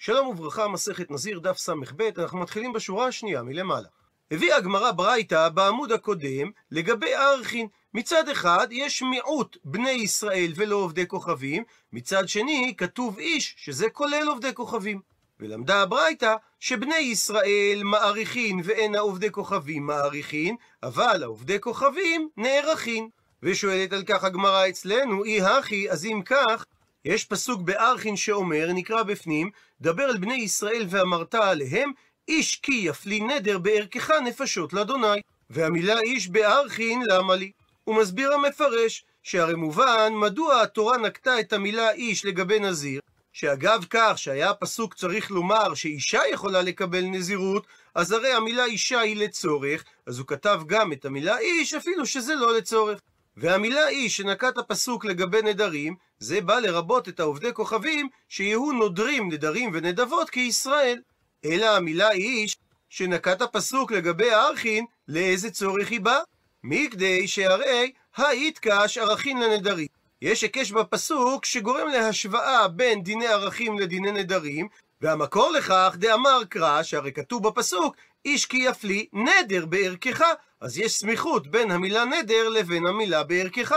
שלום וברכה, מסכת נזיר, דף ס"ב, אנחנו מתחילים בשורה השנייה מלמעלה. הביאה הגמרא ברייתא בעמוד הקודם לגבי ארכין. מצד אחד יש מיעוט בני ישראל ולא עובדי כוכבים, מצד שני כתוב איש, שזה כולל עובדי כוכבים. ולמדה הברייתא שבני ישראל מעריכין ואין העובדי כוכבים מעריכין, אבל העובדי כוכבים נערכין. ושואלת על כך הגמרא אצלנו, אי הכי, אז אם כך, יש פסוק בארכין שאומר, נקרא בפנים, דבר אל בני ישראל ואמרת עליהם, איש כי יפלי נדר בערכך נפשות לאדוני. והמילה איש בארכין, למה לי? הוא מסביר המפרש, שהרי מובן מדוע התורה נקטה את המילה איש לגבי נזיר, שאגב כך שהיה הפסוק צריך לומר שאישה יכולה לקבל נזירות, אז הרי המילה אישה היא לצורך, אז הוא כתב גם את המילה איש אפילו שזה לא לצורך. והמילה איש שנקט הפסוק לגבי נדרים, זה בא לרבות את העובדי כוכבים שיהיו נודרים נדרים ונדבות כישראל. אלא המילה איש שנקט הפסוק לגבי הארכין, לאיזה צורך היא באה? מכדי שהרי האיתקש ערכין לנדרים. יש היקש בפסוק שגורם להשוואה בין דיני ערכים לדיני נדרים, והמקור לכך דאמר קרא, שהרי כתוב בפסוק, איש כי יפלי נדר בערכך, אז יש סמיכות בין המילה נדר לבין המילה בערכך.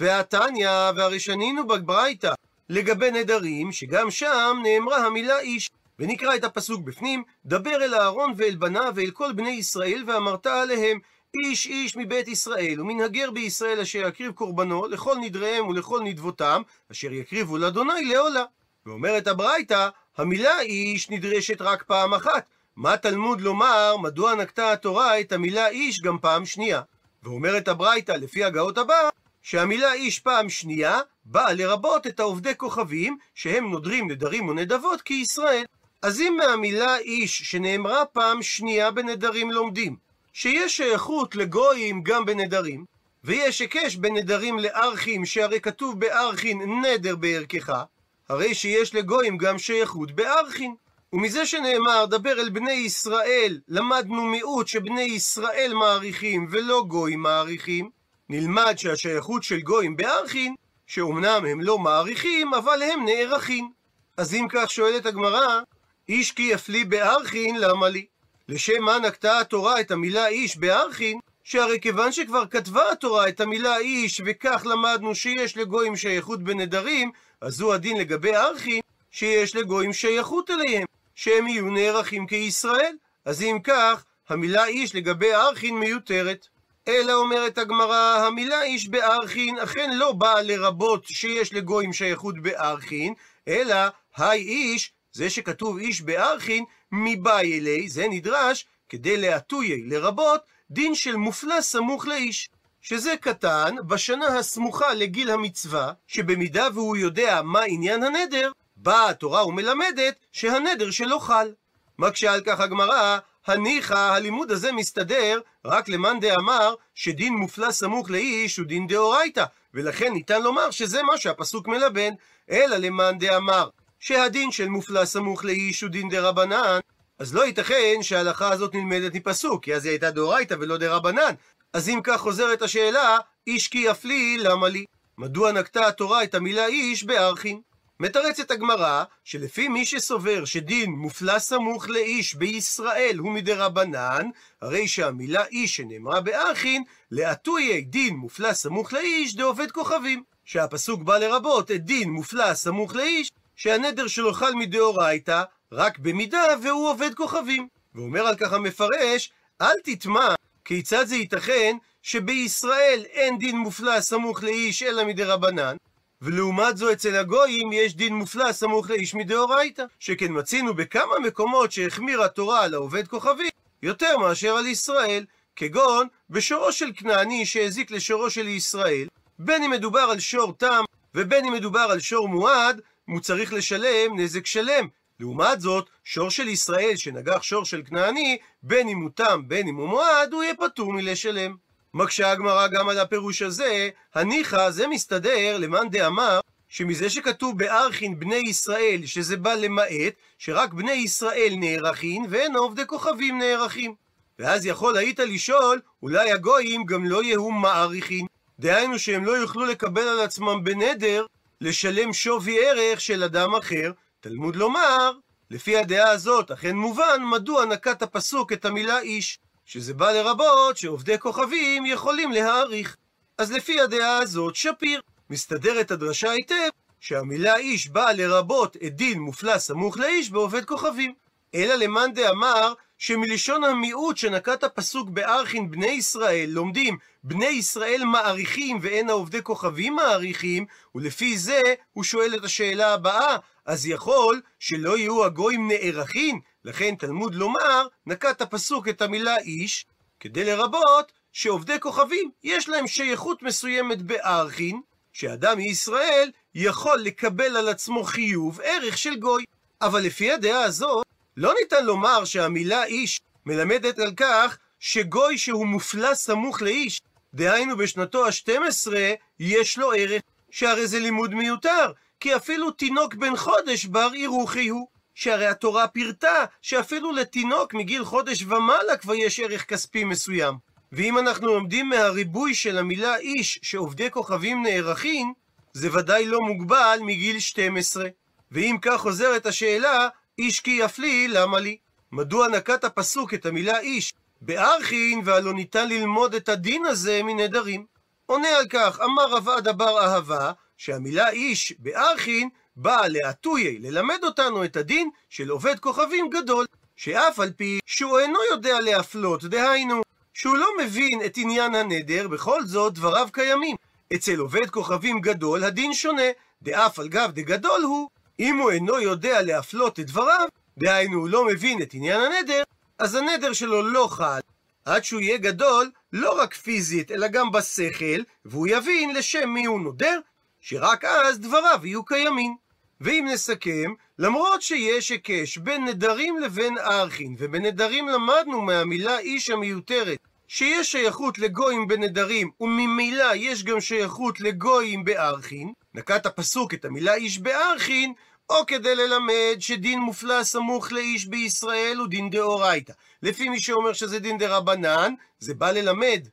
והתניא, והרי שנינו בברייתא לגבי נדרים, שגם שם נאמרה המילה איש. ונקרא את הפסוק בפנים, דבר אל אהרון ואל בניו ואל כל בני ישראל ואמרת עליהם, איש איש מבית ישראל, ומנהגר בישראל אשר יקריב קורבנו לכל נדריהם ולכל נדבותם, אשר יקריבו לאדוני לעולה. ואומרת הברייתא, המילה איש נדרשת רק פעם אחת. מה תלמוד לומר, מדוע נקטה התורה את המילה איש גם פעם שנייה? ואומרת הברייתא, לפי הגאות הבא, שהמילה איש פעם שנייה באה לרבות את העובדי כוכבים, שהם נודרים נדרים ונדבות כישראל. אז אם מהמילה איש שנאמרה פעם שנייה בנדרים לומדים, שיש שייכות לגויים גם בנדרים, ויש היקש בין נדרים לארכים, שהרי כתוב בארכין נדר בערכך, הרי שיש לגויים גם שייכות בארכין. ומזה שנאמר, דבר אל בני ישראל, למדנו מיעוט שבני ישראל מעריכים ולא גויים מעריכים, נלמד שהשייכות של גויים בארכין, שאומנם הם לא מעריכים, אבל הם נערכים. אז אם כך שואלת הגמרא, איש כי יפלי בארכין, למה לי? לשם מה נקטה התורה את המילה איש בארכין? שהרי כיוון שכבר כתבה התורה את המילה איש, וכך למדנו שיש לגויים שייכות בנדרים, אז הוא הדין לגבי ארכין, שיש לגויים שייכות אליהם, שהם יהיו נערכים כישראל. אז אם כך, המילה איש לגבי ארכין מיותרת. אלא אומרת הגמרא, המילה איש בארכין אכן לא באה לרבות שיש לגויים שייכות בארכין, אלא היי איש, זה שכתוב איש בארכין, מבאי אלי, זה נדרש כדי להטויי, לרבות דין של מופלא סמוך לאיש. שזה קטן בשנה הסמוכה לגיל המצווה, שבמידה והוא יודע מה עניין הנדר, באה התורה ומלמדת שהנדר שלו חל. מקשה על כך הגמרא, הניחא הלימוד הזה מסתדר רק למאן דאמר שדין מופלא סמוך לאיש הוא דין דאורייתא, ולכן ניתן לומר שזה מה שהפסוק מלבן, אלא למאן דאמר שהדין של מופלא סמוך לאיש הוא דין דרבנן, אז לא ייתכן שההלכה הזאת נלמדת מפסוק, כי אז היא הייתה דאורייתא ולא דרבנן. אז אם כך חוזרת השאלה, איש כי יפלי, למה לי? מדוע נקטה התורה את המילה איש בארכין? מתרצת הגמרא, שלפי מי שסובר שדין מופלא סמוך לאיש בישראל הוא מדרבנן, הרי שהמילה איש שנאמרה בארכין, לאטויי דין מופלא סמוך לאיש דעובד כוכבים. שהפסוק בא לרבות את דין מופלא סמוך לאיש, שהנדר שלו חל מדאורייתא, רק במידה והוא עובד כוכבים. ואומר על כך המפרש, אל תטמע כיצד זה ייתכן שבישראל אין דין מופלא סמוך לאיש אלא מדרבנן, ולעומת זו אצל הגויים יש דין מופלא סמוך לאיש מדאורייתא, שכן מצינו בכמה מקומות שהחמירה תורה על העובד כוכבים יותר מאשר על ישראל, כגון בשורו של כנעני שהזיק לשורו של ישראל, בין אם מדובר על שור תם ובין אם מדובר על שור מועד, הוא צריך לשלם נזק שלם. לעומת זאת, שור של ישראל שנגח שור של כנעני, בין אם הוא תם בין אם הוא מועד, הוא יהיה פטור מלשלם. מקשה הגמרא גם על הפירוש הזה, הניחא זה מסתדר למאן דאמר שמזה שכתוב בארכין בני ישראל, שזה בא למעט, שרק בני ישראל נערכים ואין עובדי כוכבים נערכים. ואז יכול היית לשאול, אולי הגויים גם לא יהיו מעריכין. דהיינו שהם לא יוכלו לקבל על עצמם בנדר לשלם שווי ערך של אדם אחר. תלמוד לומר, לפי הדעה הזאת, אכן מובן מדוע נקט הפסוק את המילה איש, שזה בא לרבות שעובדי כוכבים יכולים להעריך. אז לפי הדעה הזאת, שפיר, מסתדרת הדרשה היטב שהמילה איש באה לרבות את דין מופלא סמוך לאיש בעובד כוכבים. אלא למאן דאמר שמלשון המיעוט שנקט הפסוק בארכין בני ישראל, לומדים בני ישראל מעריכים ואין העובדי כוכבים מעריכים, ולפי זה הוא שואל את השאלה הבאה, אז יכול שלא יהיו הגויים נערכים? לכן תלמוד לומר, נקט הפסוק את המילה איש, כדי לרבות שעובדי כוכבים יש להם שייכות מסוימת בארכין, שאדם מישראל יכול לקבל על עצמו חיוב ערך של גוי. אבל לפי הדעה הזאת, לא ניתן לומר שהמילה איש מלמדת על כך שגוי שהוא מופלא סמוך לאיש, דהיינו בשנתו ה-12, יש לו ערך, שהרי זה לימוד מיותר, כי אפילו תינוק בן חודש בר אירוחי הוא. שהרי התורה פירטה שאפילו לתינוק מגיל חודש ומעלה כבר יש ערך כספי מסוים. ואם אנחנו לומדים מהריבוי של המילה איש שעובדי כוכבים נערכים, זה ודאי לא מוגבל מגיל 12. ואם כך חוזרת השאלה, איש כי יפלי, למה לי? מדוע נקט הפסוק את המילה איש בארכין, והלא ניתן ללמוד את הדין הזה מנדרים? עונה על כך, אמר רב עדה בר אהבה, שהמילה איש בארכין באה להטויי, ללמד אותנו את הדין של עובד כוכבים גדול, שאף על פי שהוא אינו יודע להפלות, דהיינו, שהוא לא מבין את עניין הנדר, בכל זאת דבריו קיימים. אצל עובד כוכבים גדול הדין שונה, דאף על גב דגדול הוא, אם הוא אינו יודע להפלות את דבריו, דהיינו הוא לא מבין את עניין הנדר, אז הנדר שלו לא חל, עד שהוא יהיה גדול, לא רק פיזית, אלא גם בשכל, והוא יבין לשם מי הוא נודר, שרק אז דבריו יהיו קיימים. ואם נסכם, למרות שיש היקש בין נדרים לבין ארכין, ובנדרים למדנו מהמילה איש המיותרת, שיש שייכות לגויים בנדרים, וממילא יש גם שייכות לגויים בארכין, נקט הפסוק את המילה איש בארכין, או כדי ללמד שדין מופלא סמוך לאיש בישראל הוא דין דאורייתא. לפי מי שאומר שזה דין דרבנן, זה בא ללמד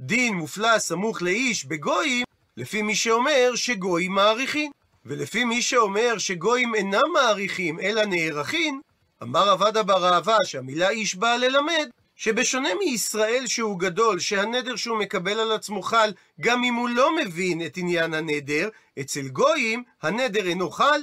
דין מופלא סמוך לאיש בגויים, לפי מי שאומר שגויים מעריכים. ולפי מי שאומר שגויים אינם מעריכים אלא נערכים, אמר עבדה בר אהבה שהמילה איש באה ללמד, שבשונה מישראל שהוא גדול, שהנדר שהוא מקבל על עצמו חל גם אם הוא לא מבין את עניין הנדר, אצל גויים הנדר אינו חל,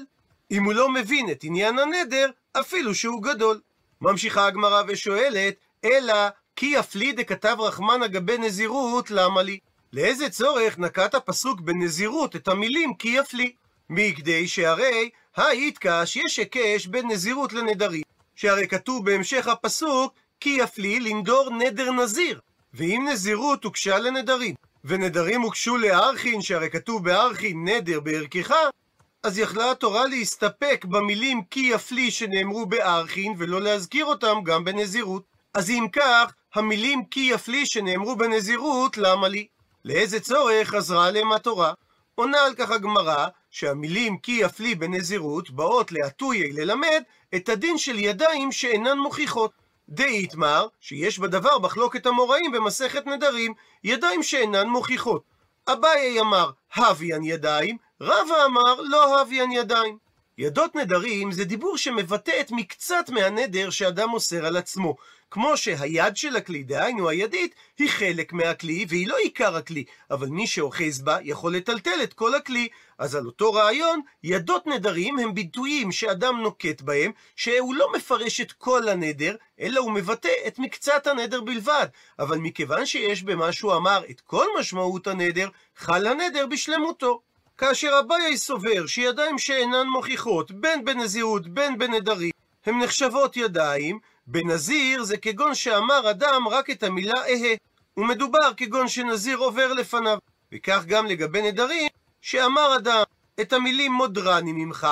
אם הוא לא מבין את עניין הנדר, אפילו שהוא גדול. ממשיכה הגמרא ושואלת, אלא כי יפלי דכתב רחמן אגבי נזירות, למה לי? לאיזה צורך נקט הפסוק בנזירות את המילים כי יפלי? מכדי שהרי האיתקא שיש היקש בין נזירות לנדרים, שהרי כתוב בהמשך הפסוק כי יפלי לנדור נדר נזיר, ואם נזירות הוגשה לנדרים, ונדרים הוגשו לארכין, שהרי כתוב בארכין נדר בערכך, אז יכלה התורה להסתפק במילים כי יפלי שנאמרו בארכין, ולא להזכיר אותם גם בנזירות. אז אם כך, המילים כי יפלי שנאמרו בנזירות, למה לי? לאיזה צורך עזרה עליהם התורה? עונה על כך הגמרא, שהמילים כי יפלי בנזירות באות להטויי ללמד את הדין של ידיים שאינן מוכיחות. דאיתמר, שיש בדבר מחלוקת המוראים במסכת נדרים, ידיים שאינן מוכיחות. אביי אמר, הביאן ידיים, רבא אמר, לא הביאן ידיים. ידות נדרים זה דיבור שמבטא את מקצת מהנדר שאדם מוסר על עצמו. כמו שהיד של הכלי, דהיינו הידית, היא חלק מהכלי והיא לא עיקר הכלי, אבל מי שאוחז בה יכול לטלטל את כל הכלי. אז על אותו רעיון, ידות נדרים הם ביטויים שאדם נוקט בהם, שהוא לא מפרש את כל הנדר, אלא הוא מבטא את מקצת הנדר בלבד. אבל מכיוון שיש במה שהוא אמר את כל משמעות הנדר, חל הנדר בשלמותו. כאשר אביי סובר שידיים שאינן מוכיחות, בין בנזירות בין בנדרים, הן נחשבות ידיים, בנזיר זה כגון שאמר אדם רק את המילה אהה, ומדובר כגון שנזיר עובר לפניו. וכך גם לגבי נדרים, שאמר אדם את המילים מודרני ממך,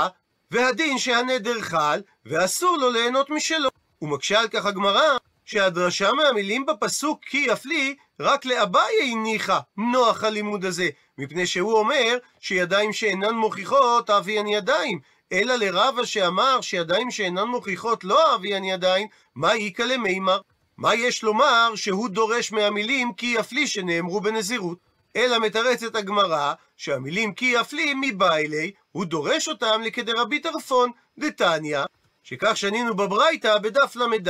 והדין שהנדר חל, ואסור לו ליהנות משלו. ומקשה על כך הגמרא, שהדרשה מהמילים בפסוק כי יפלי, רק לאביי הניחה נוח הלימוד הזה, מפני שהוא אומר שידיים שאינן מוכיחות אביהן ידיים, אלא לרבה שאמר שידיים שאינן מוכיחות לא אביהן ידיים, מה איכא למימר? מה יש לומר שהוא דורש מהמילים כי יפלי שנאמרו בנזירות? אלא מתרצת הגמרא שהמילים כי יפלי מבעילי, הוא דורש אותם לכדי רבי טרפון, דתניא, שכך שנינו בברייתא בדף ל"ד,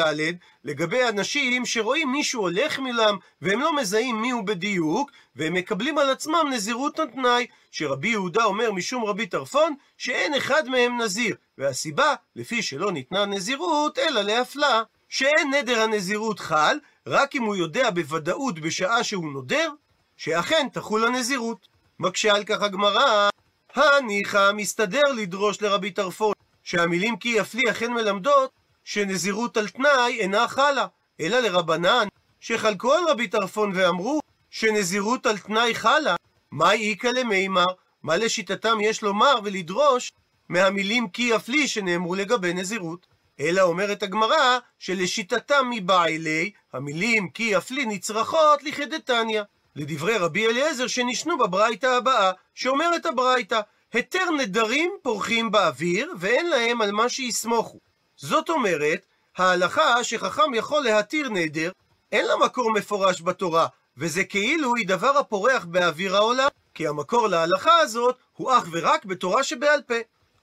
לגבי אנשים שרואים מישהו הולך מולם, והם לא מזהים מיהו בדיוק, והם מקבלים על עצמם נזירות התנאי, שרבי יהודה אומר משום רבי טרפון, שאין אחד מהם נזיר, והסיבה, לפי שלא ניתנה נזירות, אלא להפלאה. שאין נדר הנזירות חל, רק אם הוא יודע בוודאות בשעה שהוא נודר, שאכן תחול הנזירות. מקשה על כך הגמרא, הניחא מסתדר לדרוש לרבי טרפון, שהמילים כי יפלי אכן מלמדות שנזירות על תנאי אינה חלה, אלא לרבנן, שחלקו על רבי טרפון ואמרו שנזירות על תנאי חלה, מה איכא למימר? מה לשיטתם יש לומר ולדרוש מהמילים כי יפלי שנאמרו לגבי נזירות? אלא אומרת הגמרא שלשיטתם מבעילי, המילים כי יפלי נצרכות לכדתניא. לדברי רבי אליעזר שנשנו בברייתא הבאה, שאומרת הברייתא, היתר נדרים פורחים באוויר, ואין להם על מה שיסמוכו. זאת אומרת, ההלכה שחכם יכול להתיר נדר, אין לה מקור מפורש בתורה, וזה כאילו היא דבר הפורח באוויר העולם, כי המקור להלכה הזאת הוא אך ורק בתורה שבעל פה.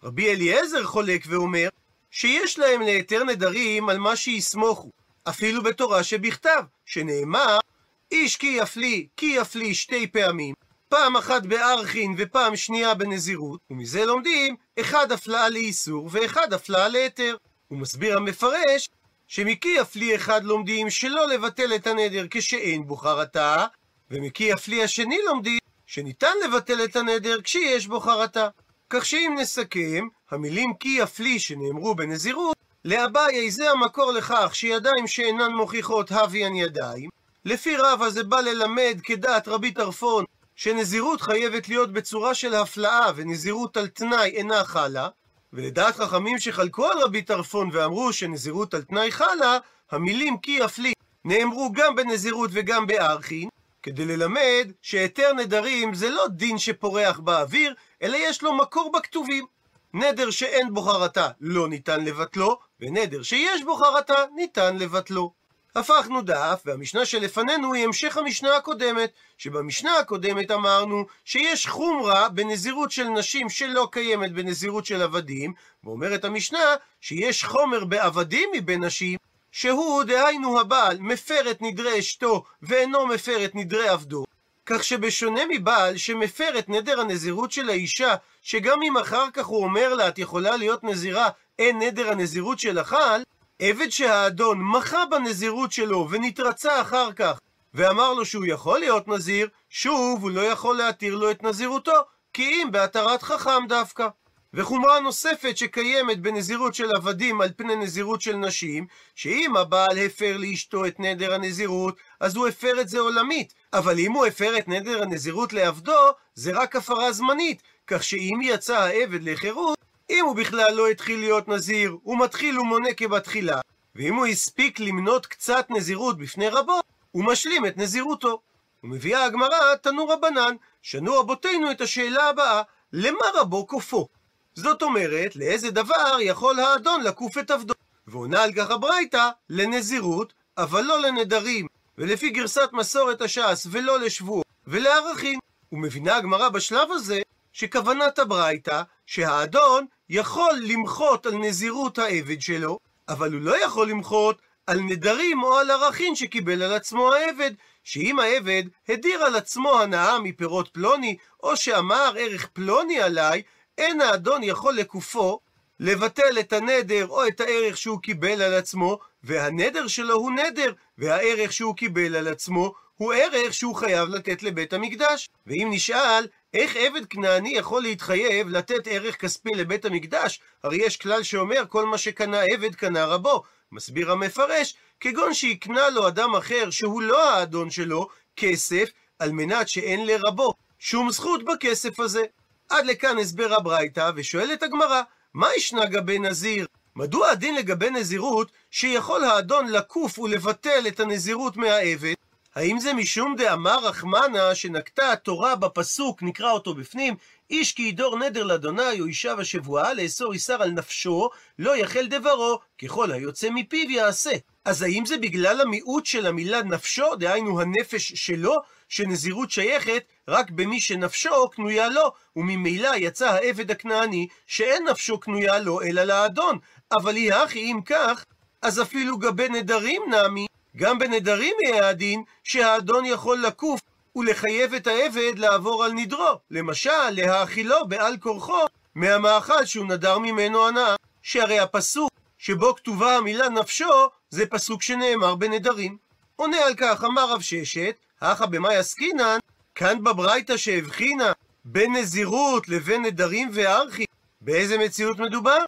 רבי אליעזר חולק ואומר שיש להם להיתר נדרים על מה שיסמוכו, אפילו בתורה שבכתב, שנאמר איש כי יפלי, כי יפלי שתי פעמים, פעם אחת בארכין ופעם שנייה בנזירות, ומזה לומדים אחד הפלאה לאיסור ואחד הפלאה להיתר. הוא מסביר המפרש שמקי יפלי אחד לומדים שלא לבטל את הנדר כשאין בו חרטה, ומקי יפלי השני לומדים שניתן לבטל את הנדר כשיש בו חרטה. כך שאם נסכם, המילים כי יפלי שנאמרו בנזירות, לאביי זה המקור לכך שידיים שאינן מוכיחות הביאן ידיים. לפי רבא זה בא ללמד כדעת רבי טרפון שנזירות חייבת להיות בצורה של הפלאה ונזירות על תנאי אינה חלה, ולדעת חכמים שחלקו על רבי טרפון ואמרו שנזירות על תנאי חלה, המילים כי יפלי נאמרו גם בנזירות וגם בארכין, כדי ללמד שהיתר נדרים זה לא דין שפורח באוויר, אלא יש לו מקור בכתובים. נדר שאין בו חרטה לא ניתן לבטלו, ונדר שיש בו חרטה ניתן לבטלו. הפכנו דף, והמשנה שלפנינו היא המשך המשנה הקודמת, שבמשנה הקודמת אמרנו שיש חומרה בנזירות של נשים שלא קיימת בנזירות של עבדים, ואומרת המשנה שיש חומר בעבדים מבין נשים, שהוא, דהיינו הבעל, מפר את נדרי אשתו ואינו מפר את נדרי עבדו, כך שבשונה מבעל שמפר את נדר הנזירות של האישה, שגם אם אחר כך הוא אומר לה את יכולה להיות נזירה, אין נדר הנזירות של החל, עבד שהאדון מחה בנזירות שלו ונתרצה אחר כך ואמר לו שהוא יכול להיות נזיר, שוב הוא לא יכול להתיר לו את נזירותו, כי אם בהתרת חכם דווקא. וחומרה נוספת שקיימת בנזירות של עבדים על פני נזירות של נשים, שאם הבעל הפר לאשתו את נדר הנזירות, אז הוא הפר את זה עולמית, אבל אם הוא הפר את נדר הנזירות לעבדו, זה רק הפרה זמנית, כך שאם יצא העבד לחירות, אם הוא בכלל לא התחיל להיות נזיר, הוא מתחיל ומונה כבתחילה, ואם הוא הספיק למנות קצת נזירות בפני רבו, הוא משלים את נזירותו. ומביאה הגמרא תנו רבנן, שנו רבותינו את השאלה הבאה, למה רבו כופו? זאת אומרת, לאיזה דבר יכול האדון לקוף את עבדו? ועונה על כך הברייתא, לנזירות, אבל לא לנדרים, ולפי גרסת מסורת הש"ס, ולא לשבוע, ולערכים. ומבינה הגמרא בשלב הזה, שכוונת הברייתא, שהאדון יכול למחות על נזירות העבד שלו, אבל הוא לא יכול למחות על נדרים או על ערכים שקיבל על עצמו העבד, שאם העבד הדיר על עצמו הנאה מפירות פלוני, או שאמר ערך פלוני עליי, אין האדון יכול לקופו לבטל את הנדר או את הערך שהוא קיבל על עצמו, והנדר שלו הוא נדר, והערך שהוא קיבל על עצמו הוא ערך שהוא חייב לתת לבית המקדש. ואם נשאל, איך עבד כנעני יכול להתחייב לתת ערך כספי לבית המקדש? הרי יש כלל שאומר כל מה שקנה עבד קנה רבו. מסביר המפרש, כגון שהקנה לו אדם אחר שהוא לא האדון שלו, כסף, על מנת שאין לרבו שום זכות בכסף הזה. עד לכאן הסבר הברייתא, ושואלת הגמרא, מה ישנה גבי נזיר? מדוע הדין לגבי נזירות שיכול האדון לקוף ולבטל את הנזירות מהעבד, האם זה משום דאמר רחמנה שנקטה התורה בפסוק, נקרא אותו בפנים, איש כי ידור נדר לאדוני או אישה ושבועה לאסור איסר על נפשו, לא יחל דברו, ככל היוצא מפיו יעשה. אז האם זה בגלל המיעוט של המילה נפשו, דהיינו הנפש שלו, שנזירות שייכת רק במי שנפשו קנויה לו, וממילא יצא העבד הכנעני שאין נפשו קנויה לו אלא לאדון. אבל היא אם כך, אז אפילו גבי נדרים נמי, גם בנדרים יהיה הדין שהאדון יכול לקוף ולחייב את העבד לעבור על נדרו, למשל, להאכילו בעל כורחו מהמאכל שהוא נדר ממנו הנאה, שהרי הפסוק שבו כתובה המילה נפשו, זה פסוק שנאמר בנדרים. עונה על כך, אמר רב ששת, הכא במאי עסקינן, כאן בברייתא שהבחינה בין נזירות לבין נדרים וארכי, באיזה מציאות מדובר?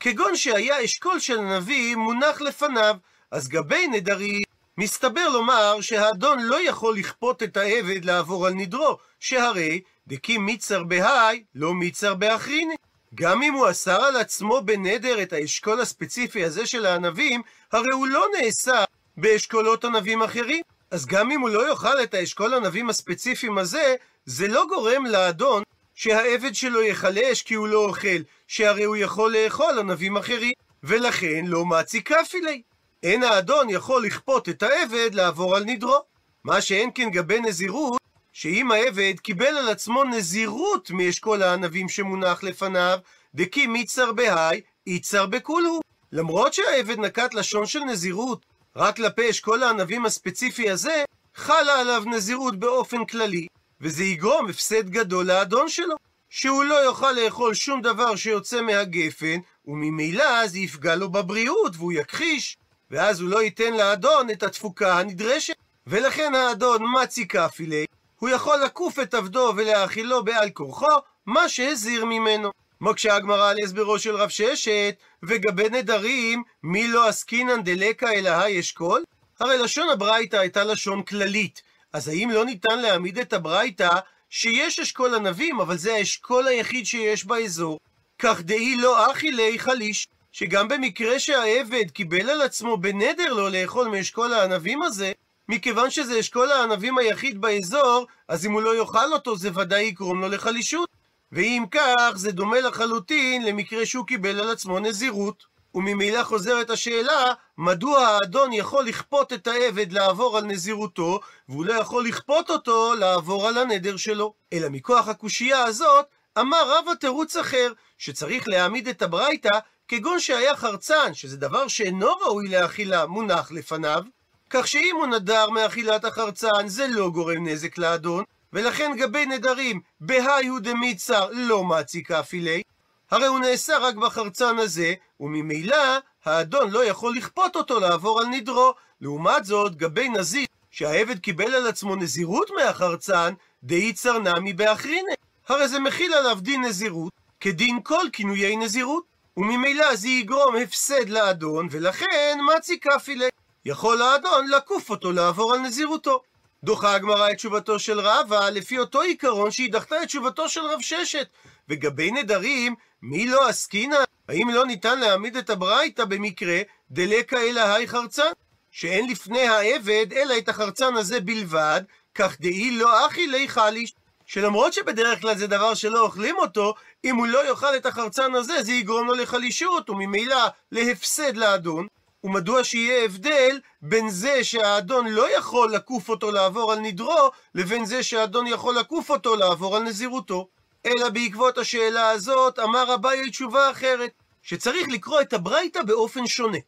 כגון שהיה אשכול של הנביא מונח לפניו, אז גבי נדרים מסתבר לומר שהאדון לא יכול לכפות את העבד לעבור על נדרו, שהרי דקי מיצר בהאי, לא מיצר באחריני. גם אם הוא אסר על עצמו בנדר את האשכול הספציפי הזה של הענבים, הרי הוא לא נאסר באשכולות ענבים אחרים. אז גם אם הוא לא יאכל את האשכול ענבים הספציפיים הזה, זה לא גורם לאדון שהעבד שלו יחלש כי הוא לא אוכל, שהרי הוא יכול לאכול ענבים אחרים, ולכן לא מצי כפילי. אין האדון יכול לכפות את העבד לעבור על נדרו. מה שאין כן גבי נזירות, שאם העבד קיבל על עצמו נזירות מאשכול הענבים שמונח לפניו, דקי מיצר בהאי, איצר בכולהו. למרות שהעבד נקט לשון של נזירות רק כלפי אשכול הענבים הספציפי הזה, חלה עליו נזירות באופן כללי, וזה יגרום הפסד גדול לאדון שלו, שהוא לא יוכל לאכול שום דבר שיוצא מהגפן, וממילא זה יפגע לו בבריאות והוא יכחיש, ואז הוא לא ייתן לאדון את התפוקה הנדרשת. ולכן האדון מצי כפילי, הוא יכול לקוף את עבדו ולהאכילו בעל כורחו, מה שהזהיר ממנו. מוקשה הגמרא על הסברו של רב ששת, וגבי נדרים, מי לא עסקינן דלקה אלא האשכול? הרי לשון הברייתא הייתה לשון כללית, אז האם לא ניתן להעמיד את הברייתא שיש אשכול ענבים, אבל זה האשכול היחיד שיש באזור? כך דאי לא אחי לי חליש, שגם במקרה שהעבד קיבל על עצמו בנדר לא לאכול מאשכול הענבים הזה, מכיוון שזה אשכול הענבים היחיד באזור, אז אם הוא לא יאכל אותו זה ודאי יגרום לו לחלישות. ואם כך, זה דומה לחלוטין למקרה שהוא קיבל על עצמו נזירות. וממילא חוזרת השאלה, מדוע האדון יכול לכפות את העבד לעבור על נזירותו, והוא לא יכול לכפות אותו לעבור על הנדר שלו. אלא מכוח הקושייה הזאת, אמר רבא תירוץ אחר, שצריך להעמיד את הברייתא כגון שהיה חרצן, שזה דבר שאינו ראוי לאכילה, מונח לפניו, כך שאם הוא נדר מאכילת החרצן, זה לא גורם נזק לאדון, ולכן גבי נדרים, בהאיהו דמיצר לא מצי כאפילי, הרי הוא נאסר רק בחרצן הזה, וממילא האדון לא יכול לכפות אותו לעבור על נדרו. לעומת זאת, גבי נזיר, שהעבד קיבל על עצמו נזירות מהחרצן, דאיצר נמי באחריני. הרי זה מכיל עליו דין נזירות, כדין כל כינויי נזירות. וממילא זה יגרום הפסד לאדון, ולכן מצי כפילי. יכול האדון לקוף אותו לעבור על נזירותו. דוחה הגמרא את תשובתו של רבא לפי אותו עיקרון שהיא דחתה את תשובתו של רב ששת. וגבי נדרים, מי לא עסקינא? האם לא ניתן להעמיד את הברייתא במקרה דלקה אלא היי חרצן? שאין לפני העבד אלא את החרצן הזה בלבד, כך דאי לא אחי לי חליש. שלמרות שבדרך כלל זה דבר שלא אוכלים אותו, אם הוא לא יאכל את החרצן הזה, זה יגרום לו לחלישות, וממילא להפסד לאדון. ומדוע שיהיה הבדל בין זה שהאדון לא יכול לקוף אותו לעבור על נדרו, לבין זה שהאדון יכול לקוף אותו לעבור על נזירותו. אלא בעקבות השאלה הזאת אמר אביי תשובה אחרת, שצריך לקרוא את הברייתא באופן שונה.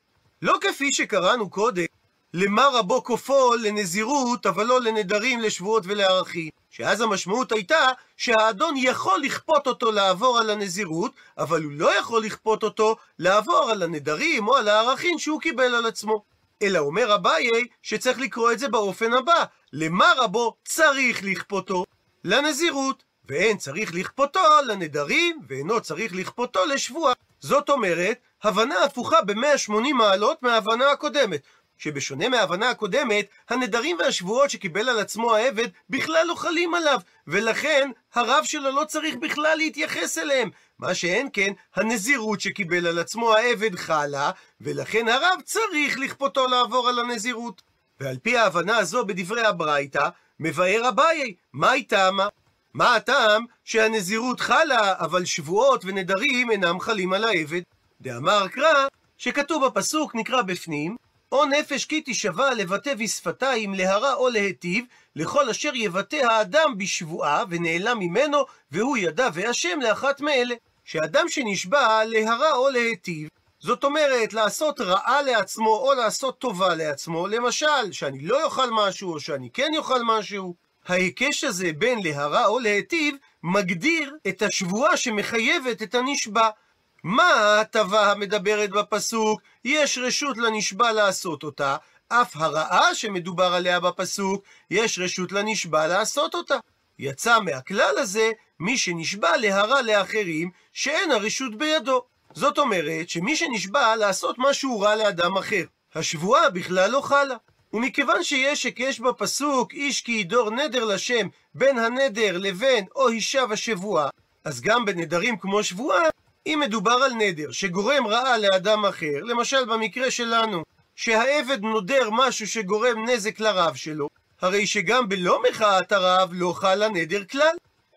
לא כפי שקראנו קודם, למה רבו כופו לנזירות, אבל לא לנדרים, לשבועות ולערכים. שאז המשמעות הייתה שהאדון יכול לכפות אותו לעבור על הנזירות, אבל הוא לא יכול לכפות אותו לעבור על הנדרים או על הערכים שהוא קיבל על עצמו. אלא אומר אביי שצריך לקרוא את זה באופן הבא, למה רבו צריך לכפותו? לנזירות, ואין צריך לכפותו לנדרים, ואינו צריך לכפותו לשבועה. זאת אומרת, הבנה הפוכה ב-180 מעלות מההבנה הקודמת. שבשונה מההבנה הקודמת, הנדרים והשבועות שקיבל על עצמו העבד בכלל לא חלים עליו, ולכן הרב שלו לא צריך בכלל להתייחס אליהם. מה שאין כן, הנזירות שקיבל על עצמו העבד חלה, ולכן הרב צריך לכפותו לעבור על הנזירות. ועל פי ההבנה הזו בדברי הברייתא, מבאר אביי, מהי טעמה? מה הטעם שהנזירות חלה, אבל שבועות ונדרים אינם חלים על העבד? דאמר קרא, שכתוב בפסוק, נקרא בפנים, או נפש כי תישבע לבטא בשפתיים, להרע או להיטיב, לכל אשר יבטא האדם בשבועה, ונעלם ממנו, והוא ידע ואשם לאחת מאלה. שאדם שנשבע להרע או להיטיב, זאת אומרת, לעשות רעה לעצמו או לעשות טובה לעצמו, למשל, שאני לא אוכל משהו או שאני כן אוכל משהו, ההיקש הזה בין להרע או להיטיב, מגדיר את השבועה שמחייבת את הנשבע. מה ההטבה המדברת בפסוק? יש רשות לנשבע לעשות אותה, אף הרעה שמדובר עליה בפסוק, יש רשות לנשבע לעשות אותה. יצא מהכלל הזה מי שנשבע להרע לאחרים, שאין הרשות בידו. זאת אומרת שמי שנשבע לעשות משהו רע לאדם אחר, השבועה בכלל לא חלה. ומכיוון שיש היקש בפסוק איש כי ידור נדר לשם בין הנדר לבין או הישב השבועה, אז גם בנדרים כמו שבועה, אם מדובר על נדר שגורם רעה לאדם אחר, למשל במקרה שלנו, שהעבד נודר משהו שגורם נזק לרב שלו, הרי שגם בלא מחאת הרב לא חל הנדר כלל.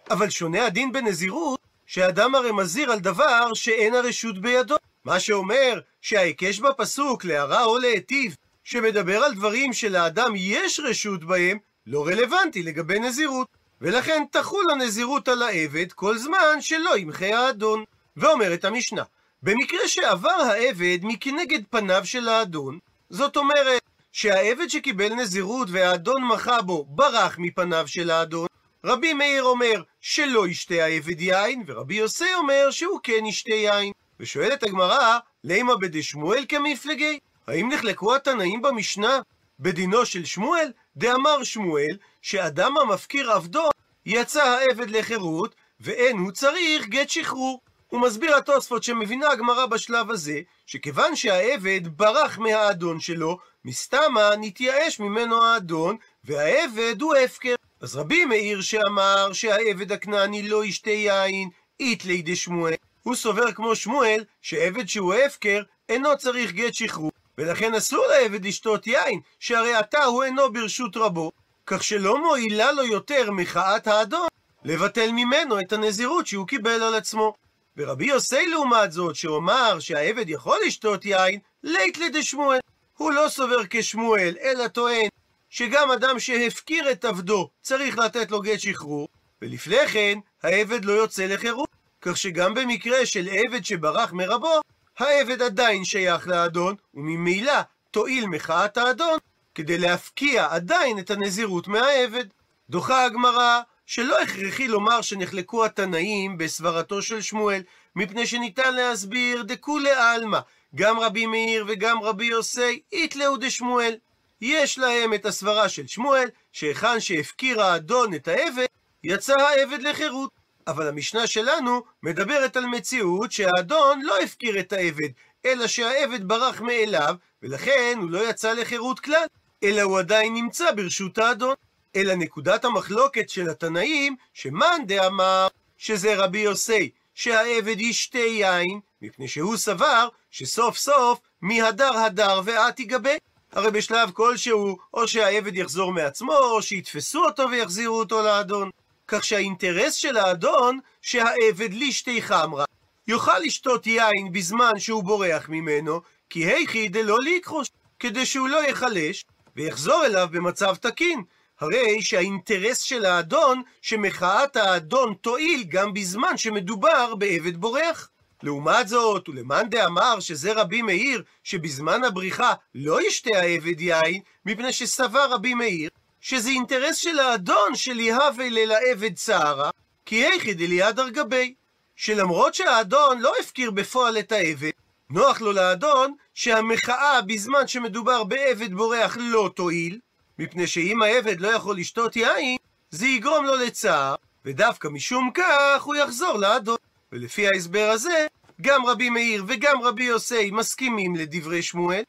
אבל שונה הדין בנזירות, שאדם הרי מזהיר על דבר שאין הרשות בידו. מה שאומר שההיקש בפסוק להרע או להיטיב, שמדבר על דברים שלאדם יש רשות בהם, לא רלוונטי לגבי נזירות. ולכן תחול הנזירות על העבד כל זמן שלא ימחה האדון. ואומרת המשנה, במקרה שעבר העבד מכנגד פניו של האדון, זאת אומרת שהעבד שקיבל נזירות והאדון מחה בו ברח מפניו של האדון, רבי מאיר אומר שלא ישתה העבד יין, ורבי יוסי אומר שהוא כן ישתה יין. ושואלת הגמרא, לימה בדשמואל כמפלגי? האם נחלקו התנאים במשנה בדינו של שמואל? דאמר שמואל, שאדם המפקיר עבדו, יצא העבד לחירות, ואין הוא צריך גט שחרור. הוא מסביר התוספות שמבינה הגמרא בשלב הזה, שכיוון שהעבד ברח מהאדון שלו, מסתמה נתייאש ממנו האדון, והעבד הוא הפקר. אז רבי מאיר שאמר שהעבד הכנעני לא ישתה יין, אית לידי שמואל. הוא סובר כמו שמואל, שעבד שהוא הפקר, אינו צריך גט שחרור, ולכן אסור לעבד לשתות יין, שהרי עתה הוא אינו ברשות רבו, כך שלא מועילה לו יותר מחאת האדון לבטל ממנו את הנזירות שהוא קיבל על עצמו. ורבי יוסי לעומת זאת, שאומר שהעבד יכול לשתות יין, לית לידי שמואל. הוא לא סובר כשמואל, אלא טוען שגם אדם שהפקיר את עבדו צריך לתת לו גט שחרור, ולפני כן העבד לא יוצא לחירות. כך שגם במקרה של עבד שברח מרבו, העבד עדיין שייך לאדון, וממילא תועיל מחאת האדון כדי להפקיע עדיין את הנזירות מהעבד. דוחה הגמרא שלא הכרחי לומר שנחלקו התנאים בסברתו של שמואל, מפני שניתן להסביר דכולי עלמא, גם רבי מאיר וגם רבי יוסי, איתלאו דשמואל. יש להם את הסברה של שמואל, שהיכן שהפקיר האדון את העבד, יצא העבד לחירות. אבל המשנה שלנו מדברת על מציאות שהאדון לא הפקיר את העבד, אלא שהעבד ברח מאליו, ולכן הוא לא יצא לחירות כלל, אלא הוא עדיין נמצא ברשות האדון. אלא נקודת המחלוקת של התנאים, שמאן דאמר שזה רבי יוסי, שהעבד ישתה יין, מפני שהוא סבר שסוף סוף מהדר הדר ואת יגבה. הרי בשלב כלשהו, או שהעבד יחזור מעצמו, או שיתפסו אותו ויחזירו אותו לאדון. כך שהאינטרס של האדון, שהעבד לישתי חמרה, יוכל לשתות יין בזמן שהוא בורח ממנו, כי היכי דלא ליקחוש, כדי שהוא לא ייחלש, ויחזור אליו במצב תקין. הרי שהאינטרס של האדון, שמחאת האדון תועיל גם בזמן שמדובר בעבד בורח. לעומת זאת, ולמאן דאמר שזה רבי מאיר, שבזמן הבריחה לא ישתה העבד יין, מפני שסבר רבי מאיר, שזה אינטרס של האדון של יהווה לעבד צערה, כי היכי דליעד על גבי. שלמרות שהאדון לא הפקיר בפועל את העבד, נוח לו לאדון שהמחאה בזמן שמדובר בעבד בורח לא תועיל, מפני שאם העבד לא יכול לשתות יין, זה יגרום לו לצער, ודווקא משום כך הוא יחזור לאדון. ולפי ההסבר הזה, גם רבי מאיר וגם רבי יוסי מסכימים לדברי שמואל,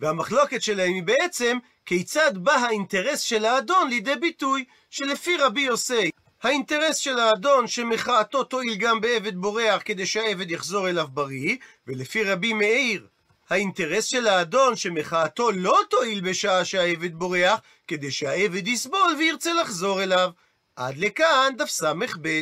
והמחלוקת שלהם היא בעצם כיצד בא האינטרס של האדון לידי ביטוי, שלפי רבי יוסי, האינטרס של האדון שמחאתו תועיל גם בעבד בורח כדי שהעבד יחזור אליו בריא, ולפי רבי מאיר, האינטרס של האדון שמחאתו לא תועיל בשעה שהעבד בורח, כדי שהעבד יסבול וירצה לחזור אליו. עד לכאן דף ס"ב.